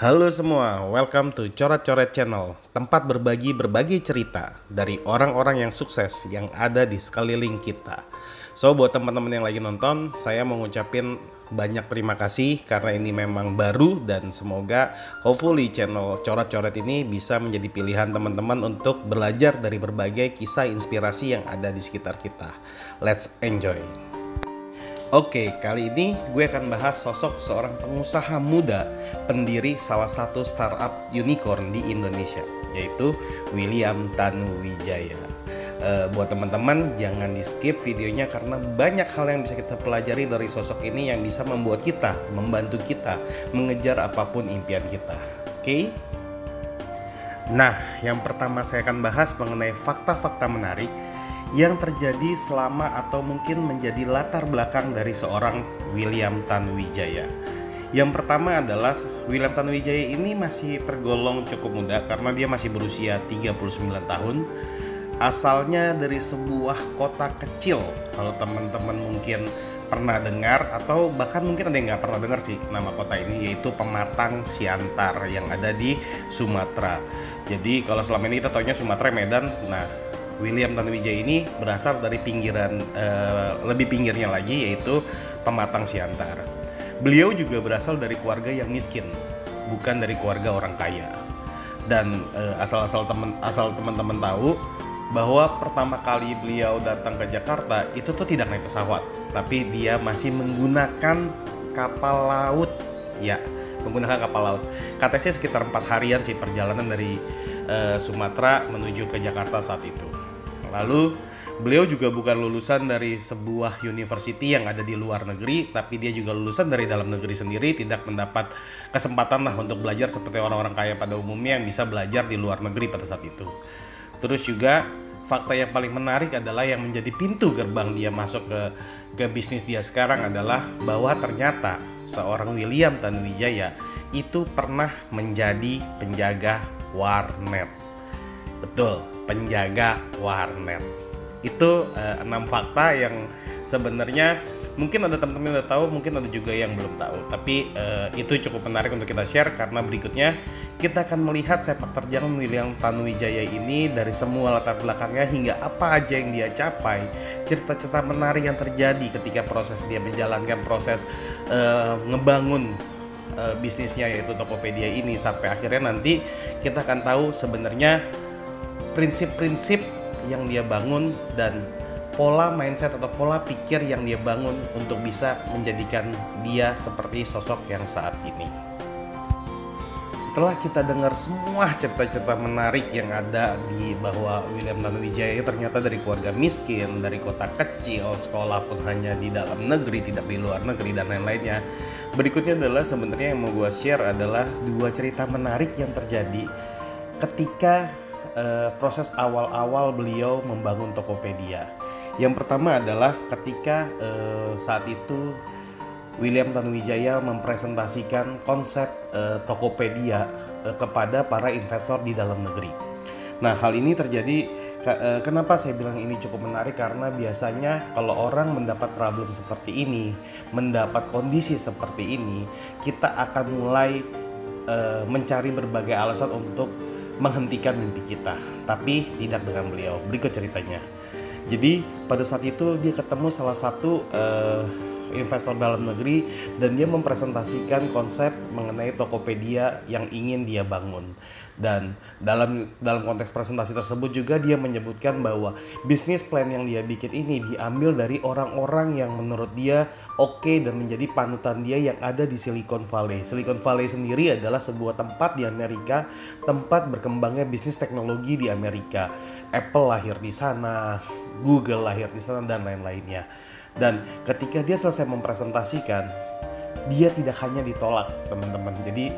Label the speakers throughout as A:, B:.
A: Halo semua, welcome to Coret-Coret Channel, tempat berbagi berbagai cerita dari orang-orang yang sukses yang ada di sekeliling kita. So, buat teman-teman yang lagi nonton, saya mau ngucapin banyak terima kasih karena ini memang baru dan semoga hopefully channel Coret-Coret ini bisa menjadi pilihan teman-teman untuk belajar dari berbagai kisah inspirasi yang ada di sekitar kita. Let's enjoy! Oke, kali ini gue akan bahas sosok seorang pengusaha muda, pendiri salah satu startup unicorn di Indonesia, yaitu William Tanuwijaya. Uh, buat teman-teman, jangan di skip videonya karena banyak hal yang bisa kita pelajari dari sosok ini yang bisa membuat kita, membantu kita mengejar apa pun impian kita. Oke? Nah, yang pertama saya akan bahas mengenai fakta-fakta menarik yang terjadi selama atau mungkin menjadi latar belakang dari seorang William Tanuwijaya. Yang pertama adalah William Tanuwijaya ini masih tergolong cukup muda karena dia masih berusia 39 tahun. Asalnya dari sebuah kota kecil. Kalau teman-teman mungkin pernah dengar atau bahkan mungkin ada yang nggak pernah dengar sih nama kota ini yaitu Pematang Siantar yang ada di Sumatera. Jadi kalau selama ini kita taunya Sumatera Medan, nah William Tanuwijaya ini berasal dari pinggiran uh, lebih pinggirnya lagi yaitu Pematang Siantar. Beliau juga berasal dari keluarga yang miskin, bukan dari keluarga orang kaya. Dan uh, asal-asal teman asal teman-teman tahu bahwa pertama kali beliau datang ke Jakarta itu tuh tidak naik pesawat, tapi dia masih menggunakan kapal laut. Ya, menggunakan kapal laut. Katanya sekitar empat harian sih perjalanan dari uh, Sumatera menuju ke Jakarta saat itu. Lalu beliau juga bukan lulusan dari sebuah university yang ada di luar negeri, tapi dia juga lulusan dari dalam negeri sendiri, tidak mendapat kesempatan lah untuk belajar seperti orang-orang kaya pada umumnya yang bisa belajar di luar negeri pada saat itu. Terus juga fakta yang paling menarik adalah yang menjadi pintu gerbang dia masuk ke ke bisnis dia sekarang adalah bahwa ternyata seorang William Tanuwijaya itu pernah menjadi penjaga warnet. Betul, penjaga warnet. Itu uh, enam fakta yang sebenarnya mungkin ada teman-teman yang udah tahu, mungkin ada juga yang belum tahu. Tapi uh, itu cukup menarik untuk kita share karena berikutnya kita akan melihat sepak terjang William Tanuwijaya ini dari semua latar belakangnya hingga apa aja yang dia capai, cerita-cerita menarik yang terjadi ketika proses dia menjalankan proses uh, ngebangun bisnisnya yaitu Tokopedia ini sampai akhirnya nanti kita akan tahu sebenarnya prinsip-prinsip yang dia bangun dan pola mindset atau pola pikir yang dia bangun untuk bisa menjadikan dia seperti sosok yang saat ini. Setelah kita dengar semua cerita-cerita menarik yang ada di bahwa William Tanuwijaya ternyata dari keluarga miskin, dari kota kecil, sekolah pun hanya di dalam negeri, tidak di luar negeri dan lain-lainnya. Berikutnya adalah sebenarnya yang mau gue share adalah dua cerita menarik yang terjadi ketika uh, proses awal-awal beliau membangun Tokopedia. Yang pertama adalah ketika uh, saat itu William Tanuwijaya mempresentasikan konsep uh, Tokopedia uh, kepada para investor di dalam negeri. Nah, hal ini terjadi kenapa saya bilang ini cukup menarik karena biasanya kalau orang mendapat problem seperti ini, mendapat kondisi seperti ini, kita akan mulai mencari berbagai alasan untuk menghentikan mimpi kita, tapi tidak dengan beliau. Berikut ceritanya. Jadi pada saat itu dia ketemu salah satu uh, investor dalam negeri dan dia mempresentasikan konsep mengenai Tokopedia yang ingin dia bangun. Dan dalam dalam konteks presentasi tersebut juga dia menyebutkan bahwa bisnis plan yang dia bikin ini diambil dari orang-orang yang menurut dia oke okay dan menjadi panutan dia yang ada di Silicon Valley. Silicon Valley sendiri adalah sebuah tempat di Amerika, tempat berkembangnya bisnis teknologi di Amerika. Apple lahir di sana, Google lahir di sana dan lain-lainnya. Dan ketika dia selesai mempresentasikan, dia tidak hanya ditolak, teman-teman. Jadi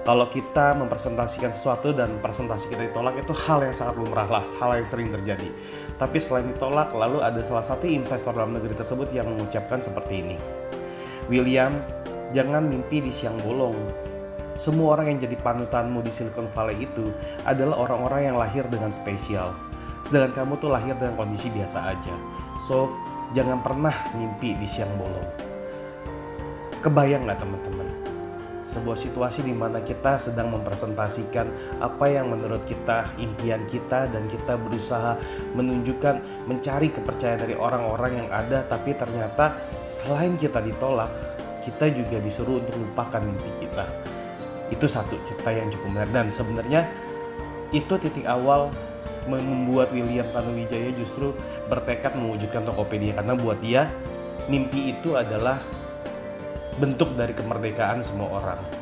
A: kalau kita mempresentasikan sesuatu dan presentasi kita ditolak itu hal yang sangat lumrah lah, hal yang sering terjadi. Tapi selain ditolak, lalu ada salah satu investor dalam negeri tersebut yang mengucapkan seperti ini. William, jangan mimpi di siang bolong. Semua orang yang jadi panutanmu di Silicon Valley itu adalah orang-orang yang lahir dengan spesial. Sedangkan kamu tuh lahir dengan kondisi biasa aja. So, jangan pernah mimpi di siang bolong. Kebayang nggak teman-teman? sebuah situasi di mana kita sedang mempresentasikan apa yang menurut kita impian kita dan kita berusaha menunjukkan mencari kepercayaan dari orang-orang yang ada tapi ternyata selain kita ditolak kita juga disuruh untuk lupakan mimpi kita itu satu cerita yang cukup menarik dan sebenarnya itu titik awal membuat William Tanuwijaya justru bertekad mewujudkan Tokopedia karena buat dia mimpi itu adalah bentuk dari kemerdekaan semua orang.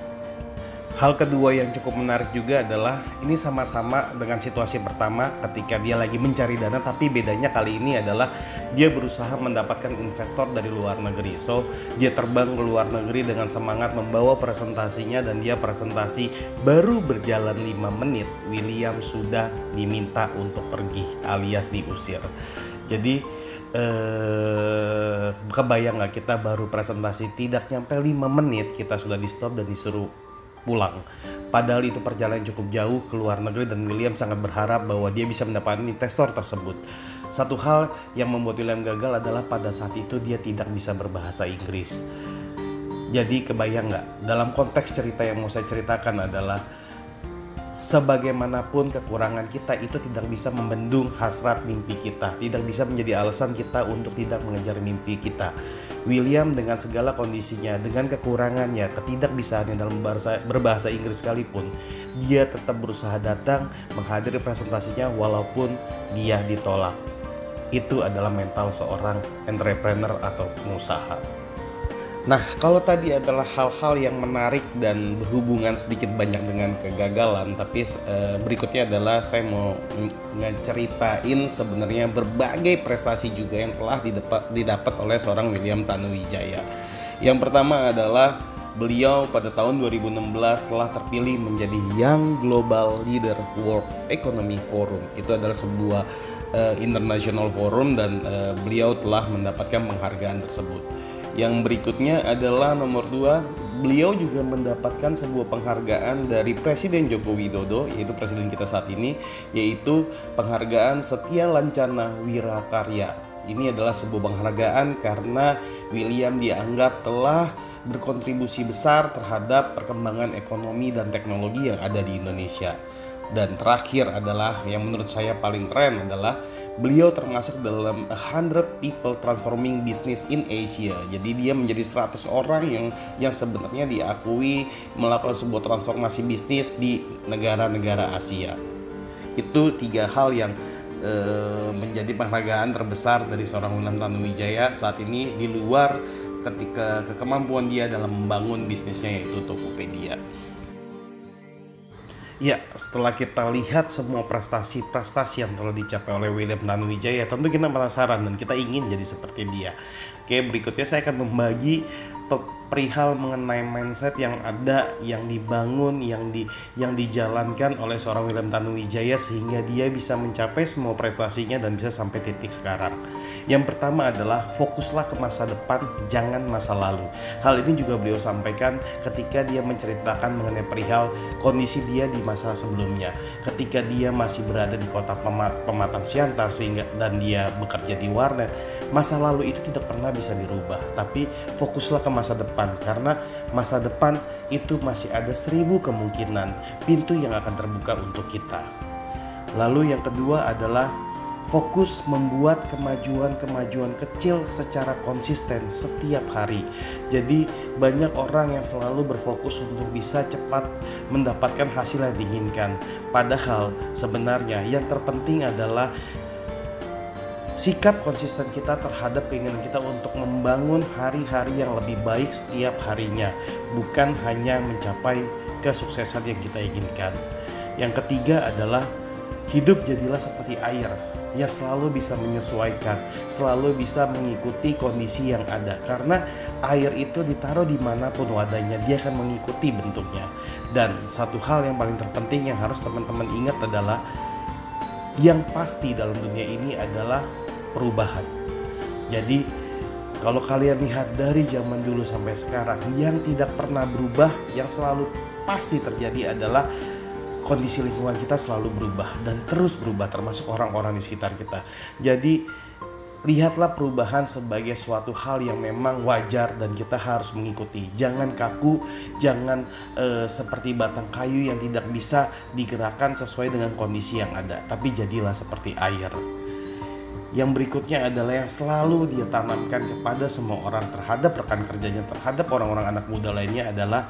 A: Hal kedua yang cukup menarik juga adalah ini sama-sama dengan situasi pertama ketika dia lagi mencari dana tapi bedanya kali ini adalah dia berusaha mendapatkan investor dari luar negeri. So, dia terbang ke luar negeri dengan semangat membawa presentasinya dan dia presentasi baru berjalan 5 menit William sudah diminta untuk pergi alias diusir. Jadi eh kebayang nggak kita baru presentasi tidak nyampe 5 menit kita sudah di stop dan disuruh pulang. Padahal itu perjalanan cukup jauh ke luar negeri dan William sangat berharap bahwa dia bisa mendapatkan investor tersebut. Satu hal yang membuat William gagal adalah pada saat itu dia tidak bisa berbahasa Inggris. Jadi kebayang nggak? Dalam konteks cerita yang mau saya ceritakan adalah sebagaimanapun kekurangan kita itu tidak bisa membendung hasrat mimpi kita, tidak bisa menjadi alasan kita untuk tidak mengejar mimpi kita. William dengan segala kondisinya, dengan kekurangannya, ketidakbisaannya dalam berbahasa, berbahasa Inggris sekalipun, dia tetap berusaha datang menghadiri presentasinya walaupun dia ditolak. Itu adalah mental seorang entrepreneur atau pengusaha. Nah, kalau tadi adalah hal-hal yang menarik dan berhubungan sedikit banyak dengan kegagalan, tapi e, berikutnya adalah saya mau ngeceritain sebenarnya berbagai prestasi juga yang telah didapat, didapat oleh seorang William Tanuwijaya. Yang pertama adalah beliau pada tahun 2016 telah terpilih menjadi Young Global Leader World Economy Forum. Itu adalah sebuah uh, international forum dan uh, beliau telah mendapatkan penghargaan tersebut. Yang berikutnya adalah nomor dua, beliau juga mendapatkan sebuah penghargaan dari Presiden Joko Widodo, yaitu presiden kita saat ini, yaitu penghargaan Setia Lancana Wirakarya. Ini adalah sebuah penghargaan karena William dianggap telah berkontribusi besar terhadap perkembangan ekonomi dan teknologi yang ada di Indonesia. Dan terakhir adalah yang menurut saya paling keren adalah beliau termasuk dalam 100 people transforming business in Asia. Jadi dia menjadi 100 orang yang yang sebenarnya diakui melakukan sebuah transformasi bisnis di negara-negara Asia. Itu tiga hal yang e, menjadi penghargaan terbesar dari seorang William Tanuwijaya saat ini di luar ketika kemampuan dia dalam membangun bisnisnya yaitu Tokopedia. Ya, setelah kita lihat semua prestasi-prestasi yang telah dicapai oleh William Tanuwijaya, tentu kita penasaran dan kita ingin jadi seperti dia. Oke, berikutnya saya akan membagi perihal mengenai mindset yang ada, yang dibangun, yang di yang dijalankan oleh seorang William Tanuwijaya sehingga dia bisa mencapai semua prestasinya dan bisa sampai titik sekarang. Yang pertama adalah fokuslah ke masa depan, jangan masa lalu. Hal ini juga beliau sampaikan ketika dia menceritakan mengenai perihal kondisi dia di masa sebelumnya. Ketika dia masih berada di kota Pematang Siantar sehingga dan dia bekerja di warnet, masa lalu itu tidak pernah bisa dirubah, tapi fokuslah ke masa depan depan karena masa depan itu masih ada seribu kemungkinan pintu yang akan terbuka untuk kita. Lalu yang kedua adalah fokus membuat kemajuan-kemajuan kecil secara konsisten setiap hari. Jadi banyak orang yang selalu berfokus untuk bisa cepat mendapatkan hasil yang diinginkan. Padahal sebenarnya yang terpenting adalah sikap konsisten kita terhadap keinginan kita untuk membangun hari-hari yang lebih baik setiap harinya, bukan hanya mencapai kesuksesan yang kita inginkan. Yang ketiga adalah hidup jadilah seperti air yang selalu bisa menyesuaikan, selalu bisa mengikuti kondisi yang ada. Karena air itu ditaruh di mana pun wadahnya, dia akan mengikuti bentuknya. Dan satu hal yang paling terpenting yang harus teman-teman ingat adalah yang pasti dalam dunia ini adalah perubahan. Jadi kalau kalian lihat dari zaman dulu sampai sekarang yang tidak pernah berubah, yang selalu pasti terjadi adalah kondisi lingkungan kita selalu berubah dan terus berubah termasuk orang-orang di sekitar kita. Jadi lihatlah perubahan sebagai suatu hal yang memang wajar dan kita harus mengikuti. Jangan kaku, jangan e, seperti batang kayu yang tidak bisa digerakkan sesuai dengan kondisi yang ada, tapi jadilah seperti air. Yang berikutnya adalah yang selalu dia tanamkan kepada semua orang terhadap rekan kerjanya, terhadap orang-orang anak muda lainnya adalah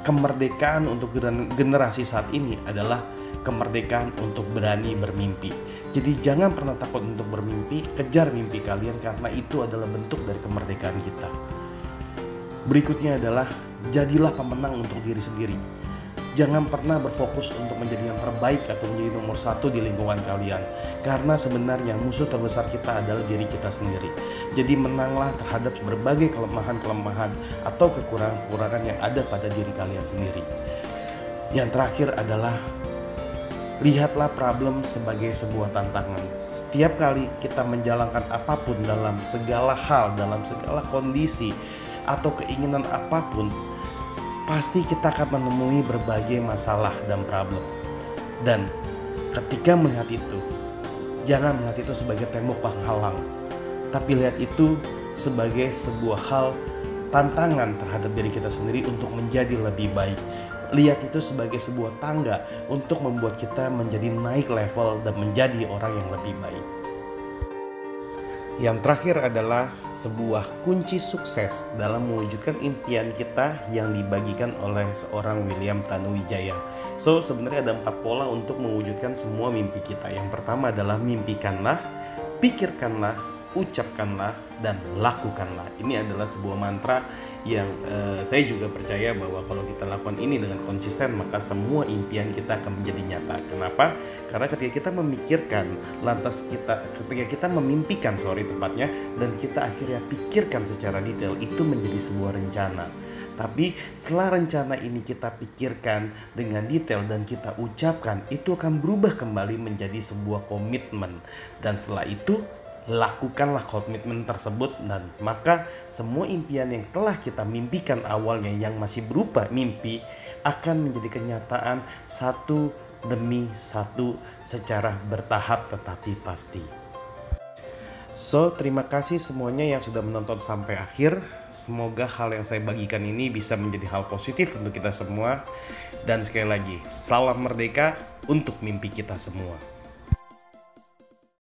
A: kemerdekaan untuk generasi saat ini adalah kemerdekaan untuk berani bermimpi jadi jangan pernah takut untuk bermimpi, kejar mimpi kalian karena itu adalah bentuk dari kemerdekaan kita. Berikutnya adalah jadilah pemenang untuk diri sendiri. Jangan pernah berfokus untuk menjadi yang terbaik atau menjadi nomor satu di lingkungan kalian. Karena sebenarnya musuh terbesar kita adalah diri kita sendiri. Jadi menanglah terhadap berbagai kelemahan-kelemahan atau kekurangan-kekurangan yang ada pada diri kalian sendiri. Yang terakhir adalah Lihatlah problem sebagai sebuah tantangan. Setiap kali kita menjalankan apa pun dalam segala hal, dalam segala kondisi, atau keinginan apa pun, pasti kita akan menemui berbagai masalah dan problem. Dan ketika melihat itu, jangan melihat itu sebagai tembok penghalang, tapi lihat itu sebagai sebuah hal tantangan terhadap diri kita sendiri untuk menjadi lebih baik lihat itu sebagai sebuah tangga untuk membuat kita menjadi naik level dan menjadi orang yang lebih baik. Yang terakhir adalah sebuah kunci sukses dalam mewujudkan impian kita yang dibagikan oleh seorang William Tanuwijaya. So, sebenarnya ada empat pola untuk mewujudkan semua mimpi kita. Yang pertama adalah mimpikanlah, pikirkanlah, ucapkanlah, dan lakukanlah. Ini adalah sebuah mantra yang uh, saya juga percaya bahwa kalau kita lakukan ini dengan konsisten maka semua impian kita akan menjadi nyata. Kenapa? Karena ketika kita memikirkan, lantas kita ketika kita memimpikan sorry tepatnya dan kita akhirnya pikirkan secara detail itu menjadi sebuah rencana. Tapi setelah rencana ini kita pikirkan dengan detail dan kita ucapkan, itu akan berubah kembali menjadi sebuah komitmen. Dan setelah itu lakukanlah komitmen tersebut dan maka semua impian yang telah kita mimpikan awalnya yang masih berupa mimpi akan menjadi kenyataan satu demi satu secara bertahap tetapi pasti. So, terima kasih semuanya yang sudah menonton sampai akhir. Semoga hal yang saya bagikan ini bisa menjadi hal positif untuk kita semua. Dan sekali lagi, salam merdeka untuk mimpi kita semua.